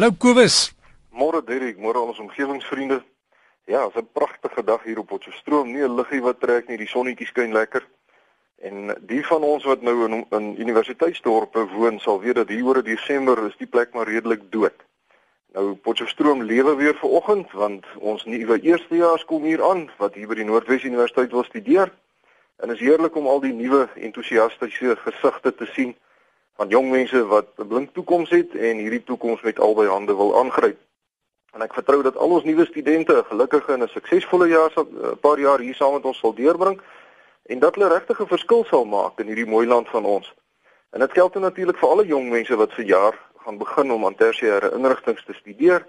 Hallo Kobus. Môre Derek, môre aan ons omgewingsvriende. Ja, dit is 'n pragtige dag hier op Potchefstroom. Nie 'n liggie wat trek nie, die sonnetjie skyn lekker. En die van ons wat nou in, in universiteitsdorpe woon, sal weet dat hier oor Desember is die plek maar redelik dood. Nou Potchefstroom lewe weer vanoggend want ons nuwe eerstejaars kom hier aan wat hier by die Noordwes Universiteit wil studeer. En is heerlik om al die nuwe entoesiastiese gesigte te sien van jong mense wat 'n blink toekoms het en hierdie toekoms met albei hande wil aangryp. En ek vertrou dat al ons nuwe studente 'n gelukkige en 'n suksesvolle jaar sal 'n paar jaar hier saam met ons sal deurbring en dat hulle regtig 'n verskil sal maak in hierdie mooi land van ons. En dit geld natuurlik vir alle jong mense wat vir jaar gaan begin om aan tersiêre inrigtinge te studeer.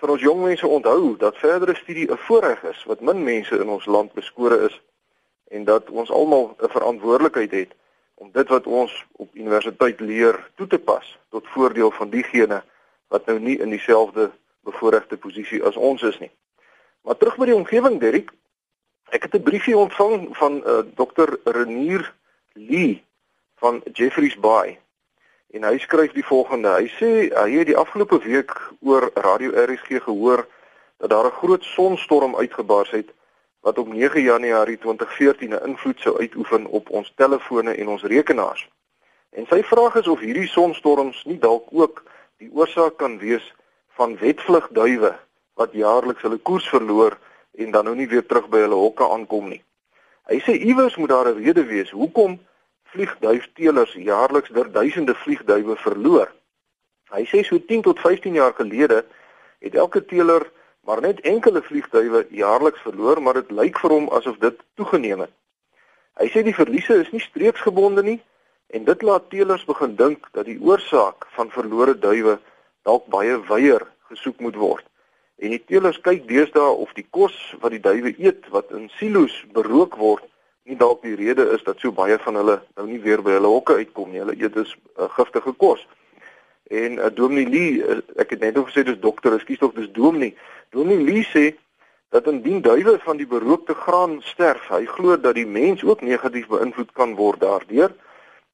Vir ons jong mense onthou dat verdere studie 'n voorreg is wat min mense in ons land beskore is en dat ons almal 'n verantwoordelikheid het om dit wat ons op universiteit leer toe te pas tot voordeel van diegene wat nou nie in dieselfde bevoordeelde posisie as ons is nie. Maar terug by die omgewing Derrick, ek het 'n briefie ontvang van uh, eh, dokter Renier Lee van Jeffreys Bay. En hy skryf die volgende. Hy sê hy het die afgelope week oor Radio RSG gehoor dat daar 'n groot sonstorm uitgebars het wat op 9 Januarie 2014 'n invloed sou uitoefen op ons telefone en ons rekenaars. En sy vraag is of hierdie sonstorms nie dalk ook die oorsaak kan wees van wetvlugduwe wat jaarliks hulle koers verloor en dan nou nie weer terug by hulle hokke aankom nie. Hy sê iewers moet daar 'n rede wees hoekom vliegduifteelers jaarliks der duisende vliegduwe verloor. Hy sê so 10 tot 15 jaar gelede het elke teeler maar net enkele vliegtuie jaarliks verloor, maar dit lyk vir hom asof dit toegeneem het. Hy sê die verliese is nie streeksgebonde nie en dit laat teelers begin dink dat die oorsaak van verlore duwe dalk baie wyeer gesoek moet word. En die teelers kyk deesdae of die kos wat die duwe eet wat in silo's berook word, nie dalk die rede is dat so baie van hulle nou nie weer by hulle hokke uitkom nie. Hulle eet dus uh, giftige kos. En uh, Dominee Lee, uh, ek het net nog gesê dis dokter, ekskuus tog dis Dominee. Dominee Lee sê dat indien duwe van die berookte graan sterf, hy glo dat die mens ook negatief beïnvloed kan word daardeur.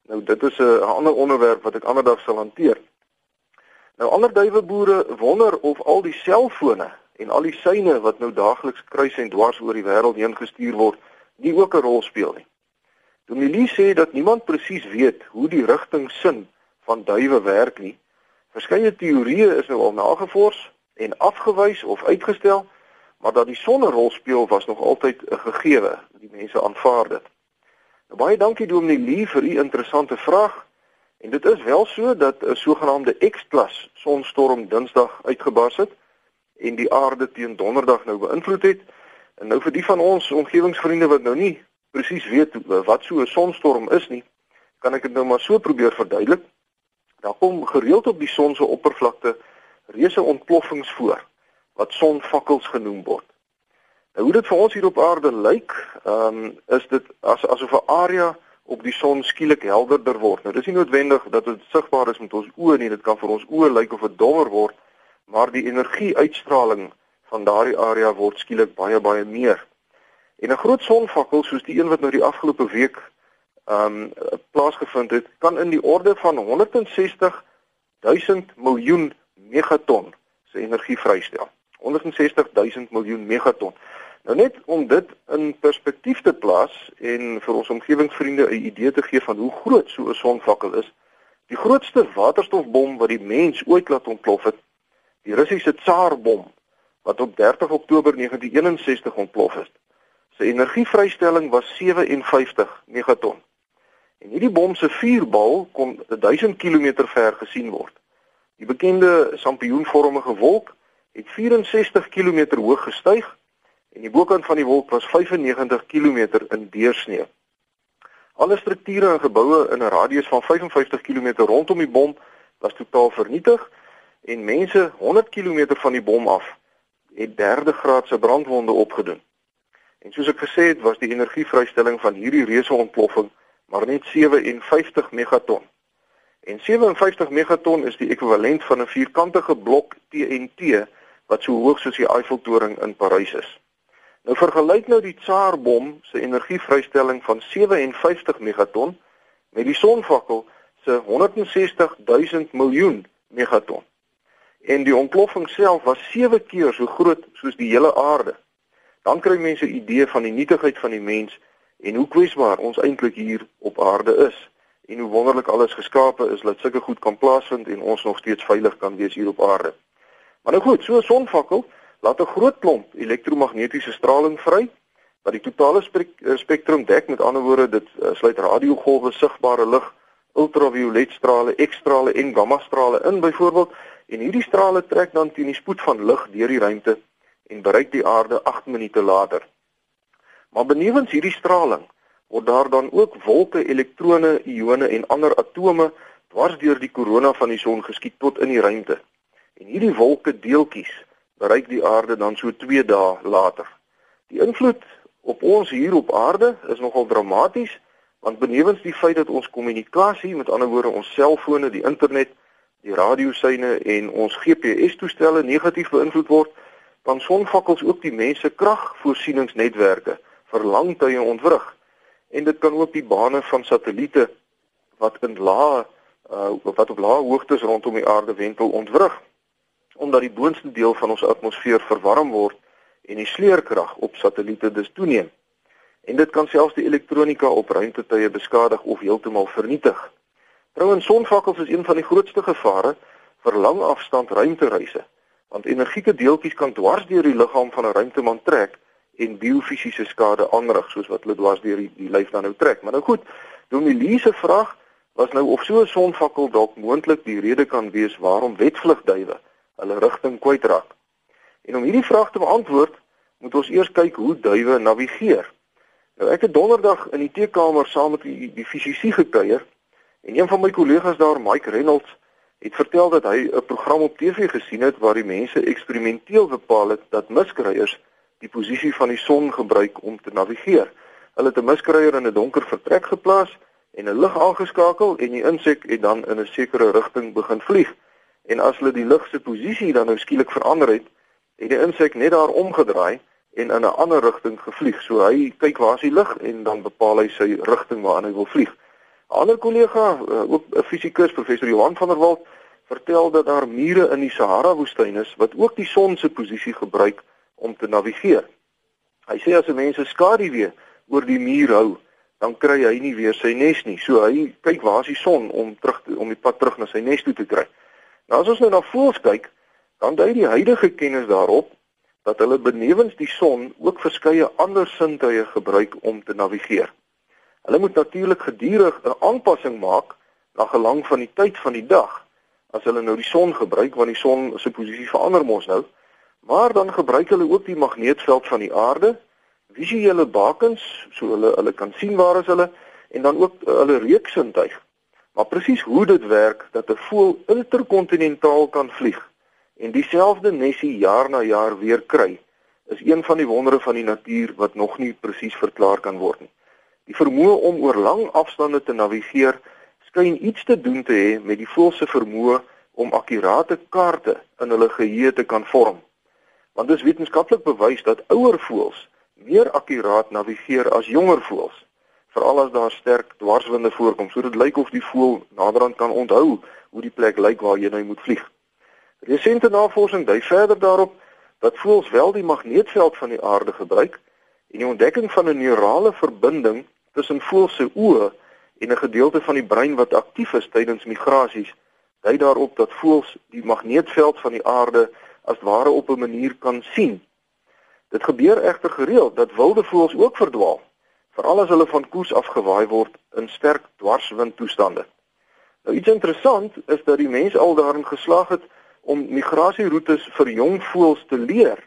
Nou dit is 'n ander onderwerp wat ek ander dag sal hanteer. Nou ander duiweboere wonder of al die selfone en al die syne wat nou daagliks kruis en dwars oor die wêreld heen gestuur word, nie ook 'n rol speel nie. Dominee Lee sê dat niemand presies weet hoe die rigting sin van duwe werk nie Verskeie teorieë is nou al nagevors en afgewys of uitgestel, maar dat die son 'n rol speel was nog altyd 'n gegewe. Die mense aanvaar dit. Nou, baie dankie Dominee Lee vir u interessante vraag. En dit is wel so dat 'n sogenaamde X-klas sonstorm Dinsdag uitgebars het en die aarde teen Donderdag nou beïnvloed het. En nou vir die van ons omgewingsvriende wat nou nie presies weet wat so 'n sonstorm is nie, kan ek dit nou maar so probeer verduidelik. Daar kom gereeld op die son se oppervlakte reuse ontploffings voor wat sonvakkels genoem word. Nou hoe dit vir ons hier op aarde lyk, ehm um, is dit as asof 'n area op die son skielik helderder word. Nou dis nie noodwendig dat dit sigbaar is met ons oë nie, dit kan vir ons oë lyk of dit donker word, maar die energieuitstraling van daardie area word skielik baie baie meer. En 'n groot sonvakkel soos die een wat nou die afgelope week um plaasgevind het, kan in die orde van 160 000 miljoen megaton se energie vrystel. 160 000 miljoen megaton. Nou net om dit in perspektief te plaas en vir ons omgewingsvriende 'n idee te gee van hoe groot so 'n sonvakkel is. Die grootste waterstofbom wat die mens ooit laat ontplof het, die Russiese Tsarbom wat op 30 Oktober 1961 ontplof het. Sy energievrystelling was 57 megaton. En hierdie bom se vuurbal kon 1000 km ver gesien word. Die bekende sampioenvormige wolk het 64 km hoog gestyg en die bokant van die wolk was 95 km in deursnee. Alle strukture en geboue in 'n radius van 55 km rondom die bom was totaal vernietig en mense 100 km van die bom af het derde graad se brandwonde opgedoen. En soos ek gesê het, was die energievrystelling van hierdie reuse ontploffing maar net 57 megaton. En 57 megaton is die ekwivalent van 'n vierkantige blok TNT wat so hoog soos die Eiffeltoring in Parys is. Nou vergelyk nou die Tsarbom se energievrystelling van 57 megaton met die sonvakkel se 160 000 miljoen megaton. en die ontploffing self was 7 keer so groot soos die hele aarde. Dan kry mense 'n idee van die nietigheid van die mens en hoe kwesbaar ons eintlik hier op aarde is en hoe wonderlik alles geskape is dat sulke goed kan plaasvind en ons nog steeds veilig kan wees hier op aarde. Maar nou goed, so 'n sonvakkel laat 'n groot klomp elektromagnetiese straling vry wat die totale eh, spektrum dek. Met ander woorde, dit uh, sluit radiogolwe, sigbare lig, ultraviolet strale, X-strale en gamma-strale in byvoorbeeld en hierdie strale trek dan teen die spoed van lig deur die ruimte en bereik die aarde 8 minute later. Maar benewens hierdie straling word daar dan ook wolke elektrone, ione en ander atome dwars deur die korona van die son geskiet tot in die ruimte. En hierdie wolke deeltjies bereik die aarde dan so 2 dae later. Die invloed op ons hier op aarde is nogal dramaties want benewens die feit dat ons kommunikasie, met ander woorde ons selfone, die internet, die radiosyne en ons GPS-toestelle negatief beïnvloed word, dan sonvakkels ook die mense kragvoorsieningsnetwerke vir lang tye ontwrig. En dit kan ook die bane van satelliete wat in lae uh, wat op lae hoogtes rondom die aarde wentel ontwrig omdat die boonste deel van ons atmosfeer verwarm word en die sleurkrag op satelliete dus toeneem. En dit kan selfs die elektronika op ruimtetuie beskadig of heeltemal vernietig. Trouwens sonvakkels is een van die grootste gevare vir langafstand ruimtereise, want energieke deeltjies kan dwars deur die liggaam van 'n ruimteman trek en biofisiese skade aanrig soos wat hulle dwars deur die, die lyf dan nou trek. Maar nou goed, Domilie se vraag was nou of so 'n sonvakkel dalk moontlik die rede kan wees waarom wetvlugduwe hulle rigting kwytraak. En om hierdie vraag te beantwoord, moet ons eers kyk hoe duwe navigeer. Nou ek het donderdag in die teekamer saam met die, die fisisie gekuier en een van my kollegas daar, Mike Reynolds, het vertel dat hy 'n program op TV gesien het waar die mense eksperimenteel bepaal het dat miskryers die posisie van die son gebruik om te navigeer. Hulle het 'n miskryer in 'n donker vertrek geplaas en 'n lig aangeskakel en die insek het dan in 'n sekere rigting begin vlieg. En as hulle die lig se posisie dan nou skielik verander het, het die insek net daar omgedraai en in 'n ander rigting gevlieg. So hy kyk waar is die lig en dan bepaal hy sy rigting waarna hy wil vlieg. 'n Ander kollega, eh, ook 'n fisikus, professor Johan van der Walt, vertel dat daar mure in die Sahara woestyn is wat ook die son se posisie gebruik om te navigeer. Hy sê as 'n mens 'n skaduwee oor die muur hou, dan kry hy nie weer sy nes nie. So hy kyk waar is die son om terug te, om die pad terug na sy nes toe te kry. Nou as ons nou na voëls kyk, dan dui die huidige kennis daarop dat hulle benewens die son ook verskeie ander sintuie gebruik om te navigeer. Hulle moet natuurlik gedurig 'n aanpassing maak na gelang van die tyd van die dag. As hulle nou die son gebruik want die son se posisie verander mos nou, Maar dan gebruik hulle ook die magneetveld van die aarde, visuele bakens, so hulle hulle kan sien waar is hulle en dan ook uh, hulle reuksintuig. Maar presies hoe dit werk dat 'n voël interkontinentaal kan vlieg en dieselfde nesie jaar na jaar weer kry, is een van die wondere van die natuur wat nog nie presies verklaar kan word nie. Die vermoë om oor lang afstande te navigeer skyn iets te doen te hê met die voël se vermoë om akkurate kaarte in hulle geheue te kan vorm want dit is wetenskaplik bewys dat ouer voëls meer akkuraat navigeer as jonger voëls veral as daar sterk dwarswinde voorkom. So dit lyk of die voël naderhand kan onthou hoe die plek lyk waar jy nou moet vlieg. Resente navorsing dui verder daarop dat voëls wel die magneetveld van die aarde gebruik en die ontdekking van 'n neurale verbinding tussen voëls se oë en 'n gedeelte van die brein wat aktief is tydens migrasies dui daarop dat voëls die magneetveld van die aarde as ware op 'n manier kan sien. Dit gebeur egter gereeld dat wilde voëls ook verdwaal, veral as hulle van koers afgewaai word in sterk dwarswindtoestande. Nou iets interessant is dat die mense al daarin geslaag het om migrasieroetes vir jong voëls te leer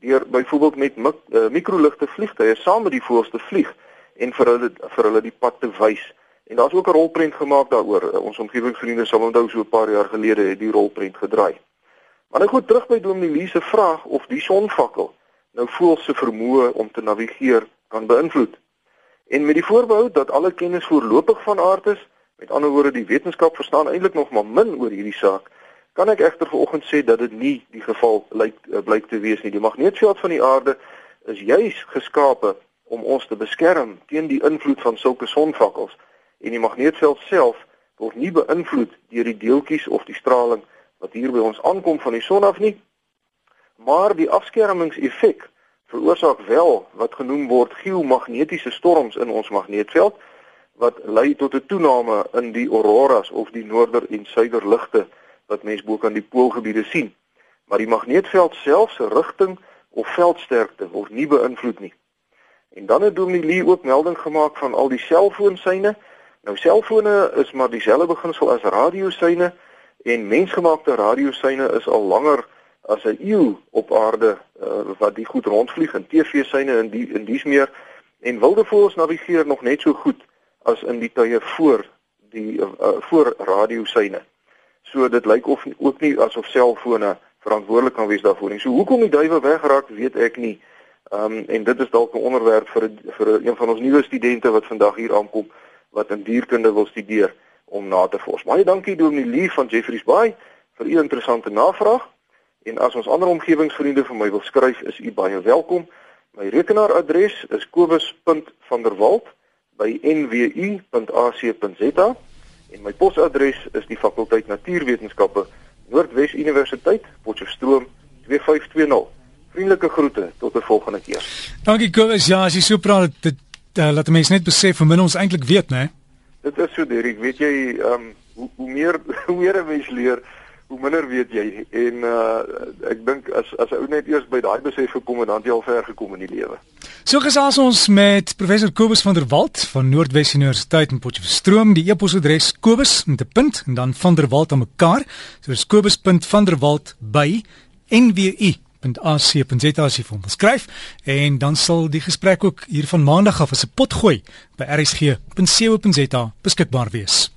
deur byvoorbeeld met mik, uh, mikroligte vliegtye saam met die voëls te vlieg en vir hulle vir hulle die pad te wys. En daar's ook 'n rolprent gemaak daaroor. Uh, ons omgewingsvriende sal onthou so 'n paar jaar gelede het die rolprent gedraai. Maar nou goed terug by Dominee se vraag of die sonvakkel nou voel se vermoë om te navigeer kan beïnvloed. En met die voorbehou dat alle kennis voorlopig van aard is, met ander woorde die wetenskap verstaan eintlik nog maar min oor hierdie saak, kan ek egter vanoggend sê dat dit nie die geval lyk uh, blyk te wees nie. Die magneetveld van die aarde is juis geskape om ons te beskerm teen die invloed van sulke sonvakkels en die magneetveld self word nie beïnvloed deur die deeltjies of die straling wat hier by ons aankom van die son af nie. Maar die afskermingseffek veroorsaak wel wat genoem word geomagnetiese storms in ons magneetveld wat lei tot 'n toename in die auroras of die noorder en suider ligte wat mens bo kan die poolgebiede sien. Maar die magneetveld self se rigting of veldsterkte word nie beïnvloed nie. En dan het Dominee Lee ook melding gemaak van al die selfoonsyne. Nou selfone is maar dieselfde beginsel as radiosyne en mensgemaakte radiosyne is al langer as 'n eeu op aarde uh, wat die goed rondvlieg en TV-syne in die in dies meer en wilde voëls navigeer nog net so goed as in die tye voor die uh, voor radiosyne. So dit lyk of ook nie asof selfone verantwoordelik kan wees daarvoor nie. So hoekom die duiwe wegraak, weet ek nie. Ehm um, en dit is dalk 'n onderwerp vir vir een van ons nuwe studente wat vandag hier aankom wat in dierkunde wil studeer om na te vors. Baie dankie Dominee Lee van Jeffreys Bay vir u interessante navraag. En as ons ander omgewingsvriende vir my wil skryf, is u baie welkom. My rekenaaradres is kobus.vanderwalt@nwu.ac.za en my posadres is die fakulteit Natuurwetenskappe Noordwes Universiteit, Potchefstroom 2520. Vriendelike groete tot 'n volgende keer. Dankie Kobus. Ja, as jy so praat, dit uh, laat mense net besef hoe min ons eintlik weet, né? Dit is so, Derek. Weet jy, ehm um, hoe, hoe meer hoe meer 'n mens leer, hoe minder weet jy. En uh ek dink as as ou net eers by daai besef gekom en dan jy al ver gekom in die lewe. So gesels ons met professor Kobus van der Walt van Noordwes Universiteit in Potchefstroom. Die e-posadres kobus met 'n punt en dan van der Walt aan mekaar. So dis kobus.vanderwalt by nwu .ac.za as jy vir ons skryf en dan sal die gesprek ook hier van maandag af as 'n pot gooi by rsg.co.za beskikbaar wees.